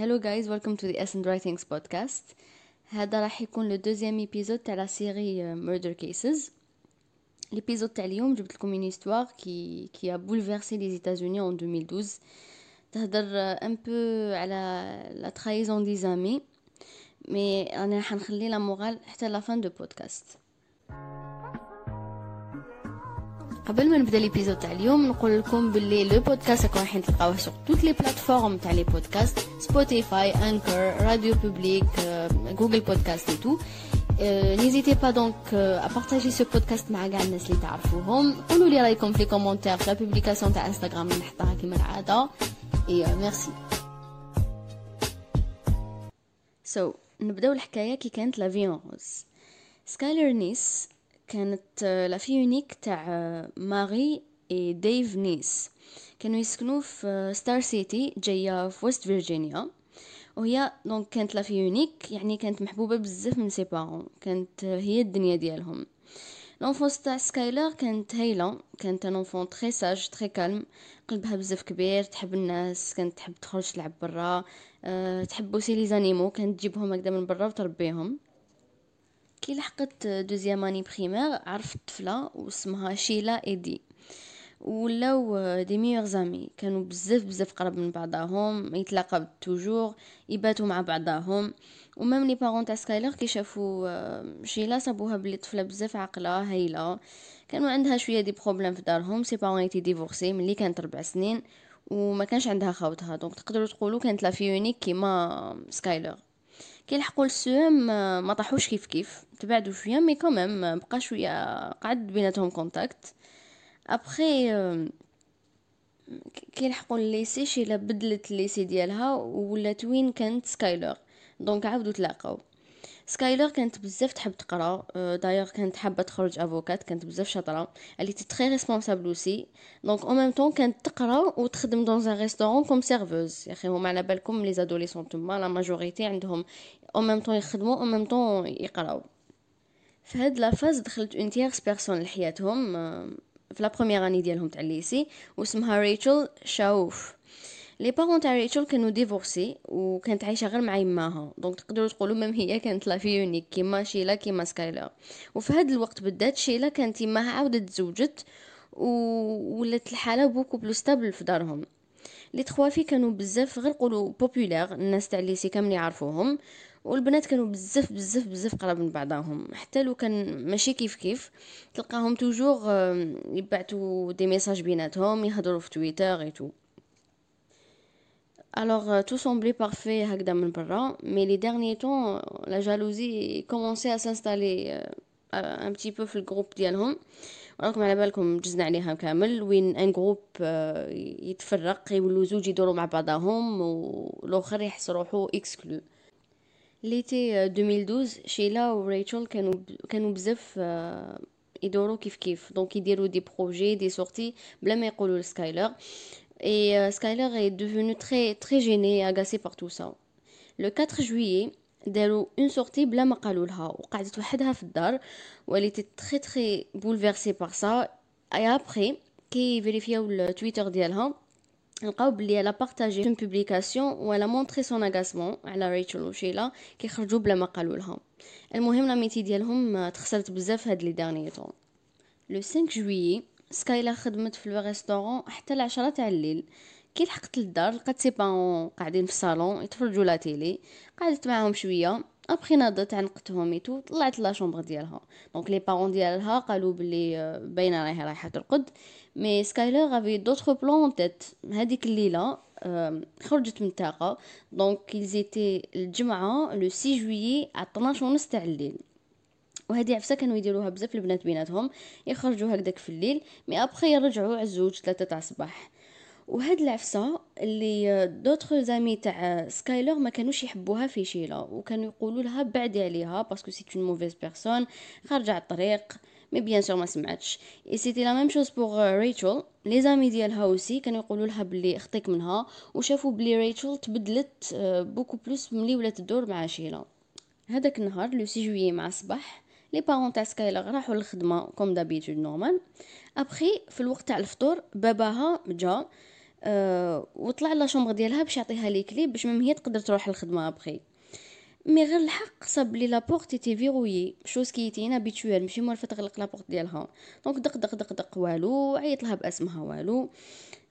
Hello guys, welcome to the Essence Writings podcast. هذا راح يكون le deuxième épisode تاع la série Murder Cases l'épisode تاع اليوم جبت لكم une histoire qui qui a bouleversé les États-Unis en 2012 تهدر un peu على la trahison des amis mais أنا راح نخلي la morale حتى la fin du podcast قبل ما نبدأ l'épisode تاع اليوم نقول لكم باللي le podcast راكم رايحين تلقاوه sur toutes les plateformes تاع les podcasts Spotify Anchor RadioPublic Google Podcasts et tout n'hésitez pas donc à partager ce podcast مع كاع الناس اللي تعرفوهم. قولوا لي رأيكم في commentaire في la publication تاع انستغرام اللي نحطها كيما العاده et merci سو نبدأو الحكاية كي كانت la vie rose سكايلر نيس كانت la fille unique تاع ماري et Dave نيس. كانوا يسكنوا في Star City جاية في West Virginia وهي donc كانت la fille unique يعني كانت محبوبة بزاف من ses parents كانت هي الدنيا ديالهم. l'enfance تاع سكايلر كانت هايلة. كانت un enfant très sage très calme قلبها بزاف كبير تحب الناس كانت تحب تخرج تلعب برا أه تحب aussi les animaux كانت تجيبهم هكذا من برا وتربيهم. كي لحقت deuxième année primaire عرفت طفلة واسمها شيلا إيدي. ولاو des meilleures amies. كانوا بزاف بزاف قرب من بعضهم يتلاقاو toujours يباتوا مع بعضهم. و même les parents تاع سكايلر كي شافوا شيلا صابوها بلي طفلة بزاف عاقلة هايلة. كانوا عندها شوية des problèmes في دارهم. ses parents étaient divorcés ملي كانت ربع سنين. وما كانش عندها خوتها. donc تقدروا تقولوا كانت la fille unique كيما سكايلر. كي لحقوا لل sixième ما طاحوش كيف كيف تبعدوا شوية mais quand même بقى شوية قعد بيناتهم contact après كي لحقوا ال lycée شيلا بدلت ال lycée ديالها ولات وين كانت سكايلر donc عاودوا تلاقاو. سكايلر كانت بزاف تحب تقرا دايوغ كانت حابة تخرج avocate كانت بزاف شاطرة. elle était très responsable aussi donc au même temps كانت تقرا وتخدم dans un restaurant comme serveuse يا أخي هما على بالكم les adolescents تما la majorité عندهم au même temps يخدموا au même temps يقراو في هاد la phase دخلت une tierce personne لحياتهم في la première année ديالهم تاع ال lycée واسمها ريتشل شاوف les parents تاع ريتشل كانوا divorcés وكانت عايشه غير مع يماها donc تقدروا تقولوا même هي كانت la fille unique كيما شيلا كيما سكايلر وفي هذا الوقت بالذات شيلا كانت يماها عاودت تزوجت ولات الحاله beaucoup plus stable في دارهم les trois filles كانوا بزاف غير قولوا populaires الناس تاع ال lycée كامل يعرفوهم والبنات كانوا بزاف بزاف بزاف قراب من بعضهم. حتى لو كان ماشي كيف كيف تلقاهم toujours يبعثوا des messages بيناتهم يهضروا في تويتر et alors tout semblait parfait هكذا من برا mais les derniers temps la jalousie commençait à s'installer un petit peu في ال groupe ديالهم. راكم على بالكم جزنا عليها كامل. وين un groupe يتفرق يولوا زوج يدوروا مع بعضهم والآخر يحس روحو exclu l'été 2012 شيلا وريتشل كانوا كانوا بزاف يدوروا كيف كيف donc يديروا des projets des sorties بلا ما يقولوا لسكايلر et سكايلر est devenue très très gênée agacée par tout ça le 4 juillet داروا une sortie بلا ما قالوا لها وقعدت وحدها في الدار و elle était très très bouleversée par ça et après كي vérifياو ال Twitter ديالها لقاو بلي elle a partagé une publication où elle a montré son agacement على ريتشل وشيلا كيخرجوا بلا ما قالوا لها المهم l'amitié ديالهم تخسرت بزاف هاد les derniers temps le 5 juillet سكايلا خدمت في ال restaurant حتى العشرة تاع الليل. كي لحقت للدار لقات ses parents قاعدين في الصالون يتفرجوا la télé. قعدت معاهم شوية ابخي ناضت عنقتهم et tout طلعت la chambre ديالها. donc les parents ديالها قالوا بلي باينة راهي رايحة ترقد. mais سكايلر avait d'autres plans en tête هذيك الليلة خرجت من الطاقه donc c'était الجمعه le 6 juillet على 12 ونص تاع الليل وهذه عفسه كانوا يديروها بزاف البنات بيناتهم يخرجوا هكذاك في الليل mais après يرجعوا على الزوج ثلاثة تاع الصباح وهاد العفسه les d'autres amis تاع سكايلر ما كانوش يحبوها في شيلا وكانوا يقولوا لها بعدي عليها parce que c'est une mauvaise personne خارجه على الطريق mais bien sûr ما سمعتش et c'était la même chose pour ريتشل les amis ديالها aussi كانوا يقولوا لها بلي أختك منها. وشافوا بلي ريتشل تبدلت beaucoup plus ملي ولات تدور مع شيلا هذاك النهار le six juillet مع الصباح les parents تاع سكايلر راحوا للخدمة comme d'habitude normal après في الوقت تاع الفطور باباها جا أه وطلع la chambre ديالها باش يعطيها les clés باش même هي تقدر تروح للخدمة après mais غير الحق صاب لي la porte était verrouillée chose qui était inhabituelle ماشي موالفه تغلق la porte ديالها. donc دق دق دق دق والو عيط لها بأسمها والو.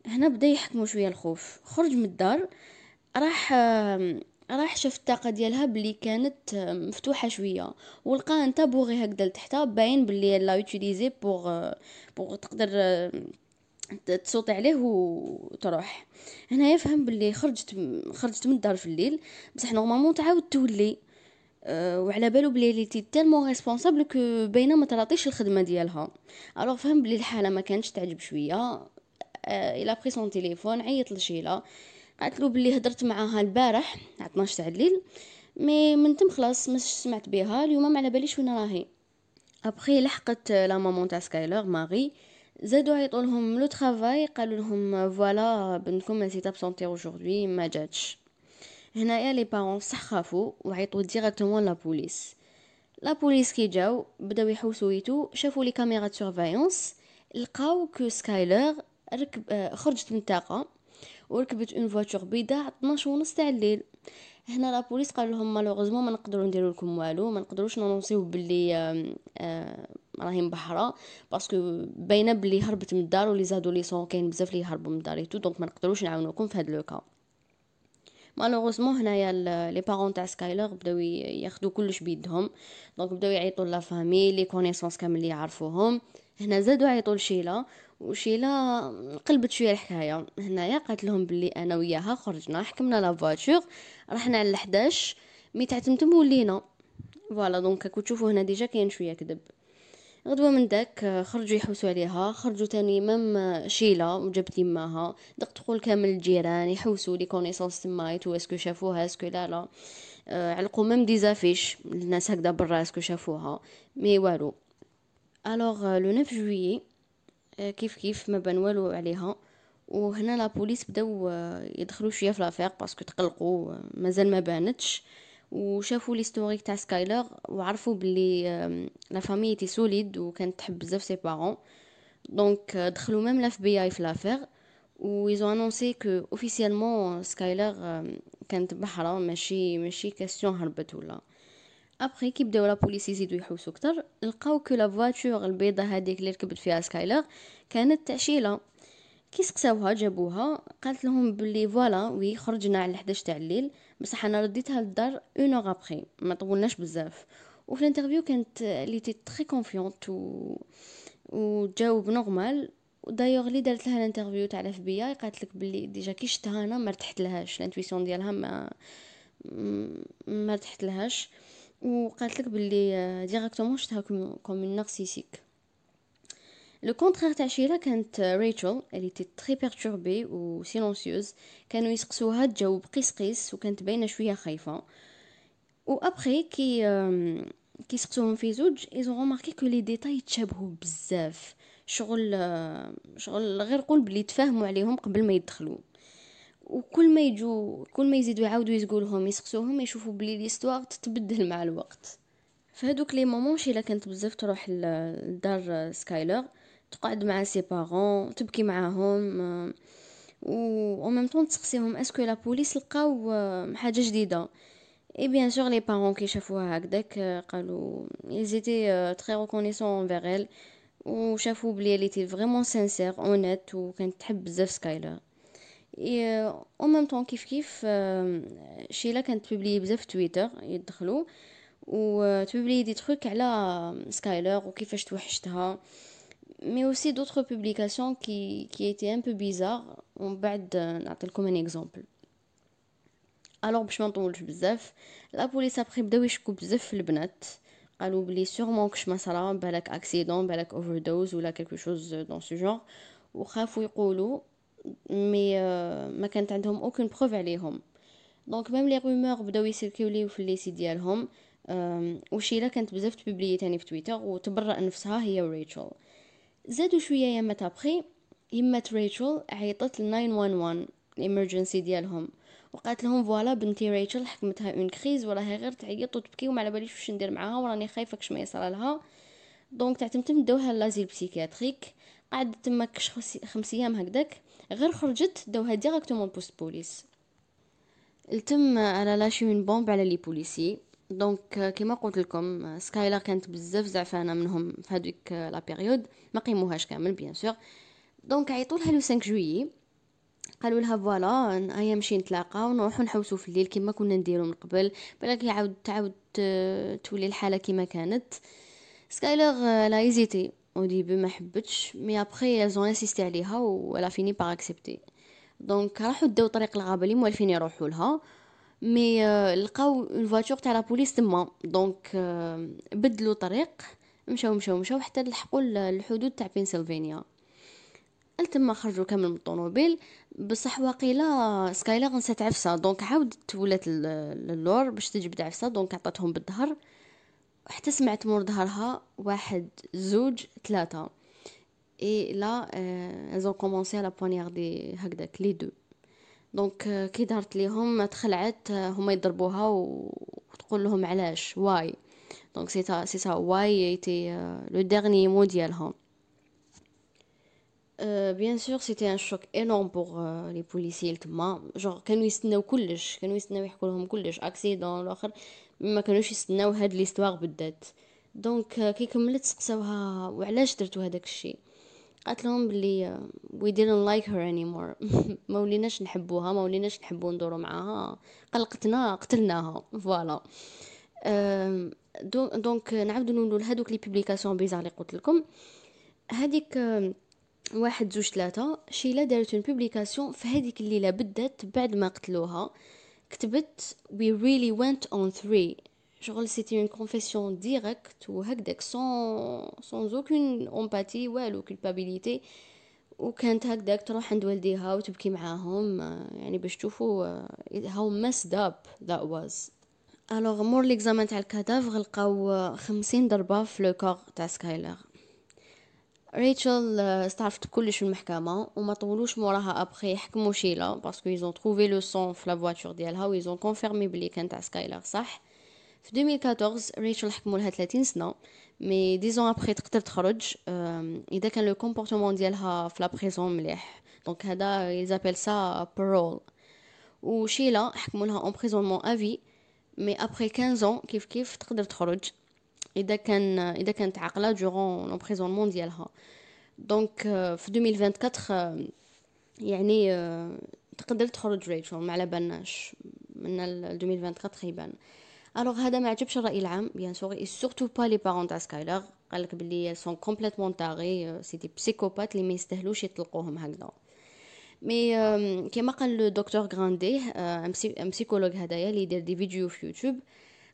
هنا بدا يحكمو شوية الخوف. خرج من الدار راح راح شاف الطاقة ديالها بلي كانت مفتوحة شوية. ولقى un tabouret هكذا لتحتها باين بلي elle l'a utilisé pour pour تقدر تsauter عليه وتروح. هنا يفهم باللي خرجت خرجت من الدار في الليل. بصح normalement تعاود تولي. أه وعلى بالو بلي elle était tellement responsable que باينة ما تلاطيش الخدمة ديالها. alors فهم بلي الحالة ما كانتش تعجب شوية. il a pris son téléphone عيط لشيلة. قالت له بلي هدرت معاها البارح على 12 تاع الليل. mais من تم خلاص مش سمعت بها. اليوم ما على باليش وين راهي. ابخي لحقت la maman تاع سكايلر ماري. زادو عيطوا لهم le travail قالوا لهم voilà بنتكم نسيت absente aujourd'hui ما جاتش. هنايا les parents صح خافوا وعيطوا directement la police. la police كي جاو بداو يحوسوا et tout شافوا les caméras surveillance لقاو que سكايلر ركب خرجت من الطاقة وركبت une voiture بيضاء 12 ونص تاع الليل هنا la police قال لهم malheureusement ما نقدروا نديروا لكم والو ما نقدروش نannonceيو باللي راهي مبحرة parce que باينة بلي هربت من الدار و les adolescents كاين بزاف لي يهربوا من الدار tout donc ما نقدروش نعاونوكم في هذا le cas malheureusement هنايا les parents تاع سكايلر بداو ياخذوا كلش بيدهم. donc بداو يعيطوا la famille les connaissances كامل اللي يعرفوهم. هنا زادو عيطوا لشيله وشيلا قلبت شوية الحكاية. هنايا قالت لهم بلي أنا وياها خرجنا حكمنا la voiture رحنا على 11 mais تاع تمتم ولينا. voilà donc كنتو تشوفوا هنا déjà كاين شوية كذب. غدوة من داك خرجوا يحوسوا عليها خرجوا تاني même شيلة وجابت يماها تقول كامل الجيران يحوسوا les connaissances تما tout est-ce que شافوها est-ce que لا لا. آه علقوا même des affiches الناس هكذا برا est-ce que شافوها. mais والو. alors le 9 juillet كيف كيف؟ ما بان والو عليها. وهنا la police بداو يدخلوا شوية في l'affaire parce que تقلقوا مازال ما بانتش. وشافوا l'historique تاع سكايلر وعرفوا بلي la famille était solide وكانت تحب بزاف ses parents donc دخلوا même l'FBI في l'affaire و ils ont annoncé que officiellement سكايلر كانت بحرة ماشي ماشي question هربت ولا. ابخي كي بداو la police يزيدو يحوسو كتر لقاو que la voiture البيضة هذيك اللي ركبت فيها سكايلر كانت تاع شيلا كي سقساوها جابوها قالت لهم بلي voilà oui خرجنا على 11 تاع الليل. بصح أنا رديتها للدار une heure après ما طولناش بزاف. وفي l'interview كانت elle était très confiante و وجاوب normal و d'ailleurs لي دارت لها l'interview تاع ال FBI قالت لك بلي déjà كي شفتها أنا ما ارتحت لهاش l'intuition ديالها ما ما ارتحت لهاش. وقالت لك باللي directement شفتها comme narcissique le contraire تاع شيلا كانت ريتشل elle était très perturbée و silencieuse كانوا يسقسوها تجاوب قيس قيس وكانت باينه شوية خايفه و après كي كي سقسوهم في زوج ils ont remarqué que les détails تشابهوا بزاف شغل شغل غير قول بلي تفاهموا عليهم قبل ما يدخلوا وكل ما يجوا كل ما يزيدوا يعاودوا يسقولهم يسقسوهم يشوفوا بلي l'histoire تتبدل مع الوقت فهادوك les moments شيلا كانت بزاف تروح لدار سكايلر تقعد مع ses parents تبكي معاهم و même temps تسقسيهم est-ce que la police لقاو حاجة جديدة؟ et bien sûr les parents كي شافوها هكداك قالوا ils étaient très reconnaissants envers و شافوا بلي elle était vraiment sincère honnête وكانت تحب بزاف سكايلر. اي أو ميم طون كيف كيف شيلا كانت publie بزاف تويتر يدخلوا و ت publier des trucs على سكايلر وكيفاش توحشتها. Mais aussi d'autres publications qui, qui étaient un peu bizarres. ومن بعد نعطيلكم un exemple alors باش ما نطولش بزاف la police après بداو يشكو بزاف في البنات قالوا بلي sûrement كش ما صرا بالك accident بالك overdose ولا quelque chose dans ce genre وخافوا يقولوا mais ما كانت عندهم aucune preuve عليهم donc même les rumeurs بداو ي circuler و في lycée ديالهم وشيلا كانت بزاف ت publier تاني في تويتر وتبرأ نفسها هي وريتشل زادوا شوية يمات ابخي يمات ريتشل عيطت ل 911 ال emergency ديالهم. وقالت لهم voilà بنتي ريتشل حكمتها une crise وراها غير تعيط وتبكي وما على باليش واش ندير معاها وراني خايفة كش ما يصرى لها. donc تعتمتم داوها l'asile psychiatrique. قعدت تما كش خمس أيام هكداك. غير خرجت داوها directement poste police. تما elle a lâché une bombe على les policiers. donc كيما قلت لكم سكايلر كانت بزاف زعفانة منهم في هذيك la période ما قيموهاش كامل bien sûr donc عيطولها le 5 juillet. قالوا لها voilà ايا نمشي نتلاقى ونروحو نحوسو في الليل كيما كنا نديرو من قبل. بالك يعاود تعاود تولي الحالة كيما كانت. سكايلر elle a hésité au début ما حبتش. mais après ils ont insisté عليها و elle a fini par accepter donc راحو داو طريق الغابة اللي موالفين يروحو لها. mais لقاو une voiture تاع la police تما. donc بدلوا طريق مشاو مشاو مشاو حتى لحقوا الحدود تاع بنسلفانيا تما خرجوا كامل من الطوموبيل. بصح واقيلا سكايلر نسات عفسة. donc عاودت ولات للور باش تجبد عفسة. donc عطاتهم بالظهر حتى سمعت مور ظهرها واحد زوج ثلاثة. et là ils ont commencé à la poignarder هكداك les deux donc كي دارت ليهم تخلعت هما يضربوها وتقول لهم علاش why donc c'est c'est ça why était le dernier mot ديالها bien sûr c'était un choc énorme pour les policiers تما. جوغ كانوا يستناو كلش كانوا يستناو يحكوا لهم كلش. accident الآخر ما كانوش يستناو هاد l'histoire بالذات. donc كي كملت سقساوها وعلاش درتو هذاك الشيء؟ قالت لهم بلي we didn't like her anymore. ما وليناش نحبوها ما وليناش نحبو ندورو معاها. قلقتنا قتلناها. voilà donc نعاودو نقولو لهادوك les publications bizarres اللي قلت لكم. هذيك واحد زوج ثلاثة شيلا دارت une publication في هذيك الليلة بدات بعد ما قتلوها. كتبت we really went on three. شغل c'était une confession directe وهكداك sans sans aucune empathie والو culpabilité وكانت هكداك تروح عند والديها وتبكي معاهم يعني باش تشوفوا how messed up that was alors مور l'examen تاع ال cadavre لقاو خمسين ضربه في le corps تاع سكايلر ريتشل استعرفت كلش في المحكمة وما طولوش موراها ابخي يحكموا شيلا parce que ils ont trouvé le sang في la voiture ديالها و ils ont confirmé بلي كان تاع سكايلر صح في 2014 ريتشل حكموا لها 30 سنه mais dix ans après تقدر تخرج اذا كان le comportement ديالها في la prison مليح donc هذا ils appellent ça parole وشيلا حكموا لها emprisonnement à vie mais après 15 كيف كيف تقدر تخرج اذا كان اذا كانت عاقله durant l'emprisonnement ديالها donc في 2024 يعني تقدر تخرج ريتشل ما على بالناش من 2024 يبان alors هذا ما عجبش الراي العام bien sûr surtout با les parents تاع سكايلر قالك بلي sont complètement tarées c'est des psychopathes اللي ما يستاهلوش يطلقوهم هكذا mais كيما قال le grand euh psychologue هدايا اللي يدير des vidéos في يوتيوب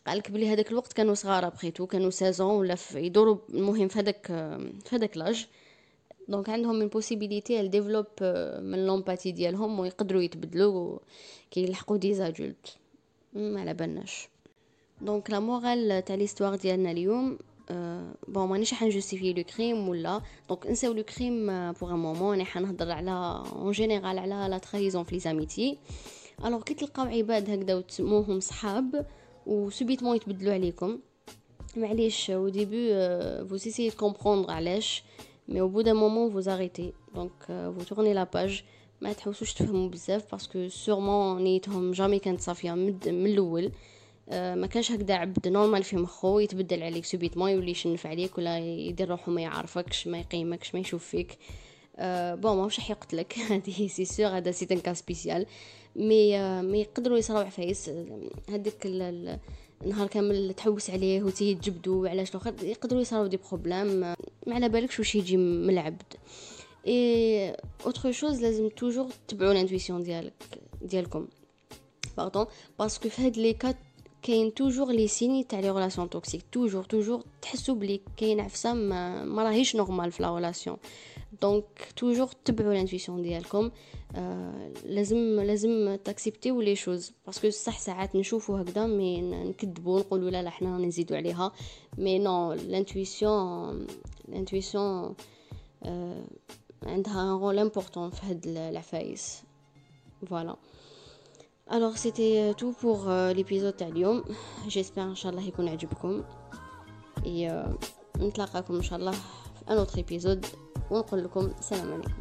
قالك بلي هذاك الوقت كانوا صغار بخيتو كانوا seize ans ولا يدوروا المهم في هذاك في هذاك l'âge donc عندهم une possibilité développement l'empathie ديالهم ويقدروا يتبدلوا كي يلحقوا des adultes ما على بالناش donc la morale تاع l'histoire ديالنا اليوم bon مانيش حن justifier le crime ولا donc نساو le crime pour un moment راني حنهضر على en général على la trahison في les amitiés alors كي تلقاو عباد هكذا وتسموهم صحاب و subitement يتبدلوا عليكم معليش euh, vous essayez de comprendre علاش au bout d'un moment vous arrêtez. Donc euh, vous tournez la page. ما تحوسوش تفهموا بزاف parce que sûrement نيتهم jamais كانت صافيه من, الأول ما كانش هكذا عبد normal في مخو يتبدل عليك subitement يولي يشنف عليك ولا يدير روحو ما يعرفكش ما يقيمكش ما يشوف فيك. آه bon ما راح يقتلك. هذه c'est sûr هذا c'est un cas spécial mais mais يقدروا يصراو عفايس هذيك النهار كامل تحوس عليه وتي تجبدو علاش الآخر يقدروا يصراو des problèmes ما على بالكش واش يجي من العبد. et autre chose لازم toujours تبعوا l'intuition ديالك ديالكم. pardon parce que في هاد les cas كاين toujours les signes تاع les relations toxiques toujours toujours تحسوا بلي كاين عفسة ما, ما راهيش normal في la relation. donc toujours تبعوا l'intuition ديالكم آه لازم لازم ت accepter يو les choses parce que صح ساعات نشوفوا هكذا mais نكذبوا نقولوا لا لا حنا نزيدوا عليها. mais non l'intuition l'intuition آه عندها un rôle important في هاد العفايس. voilà alors c'était tout pour l'épisode تاع اليوم j'espère ان شاء الله يكون عجبكم نتلاقاكم ان شاء الله في un autre épisode ونقول لكم السلام عليكم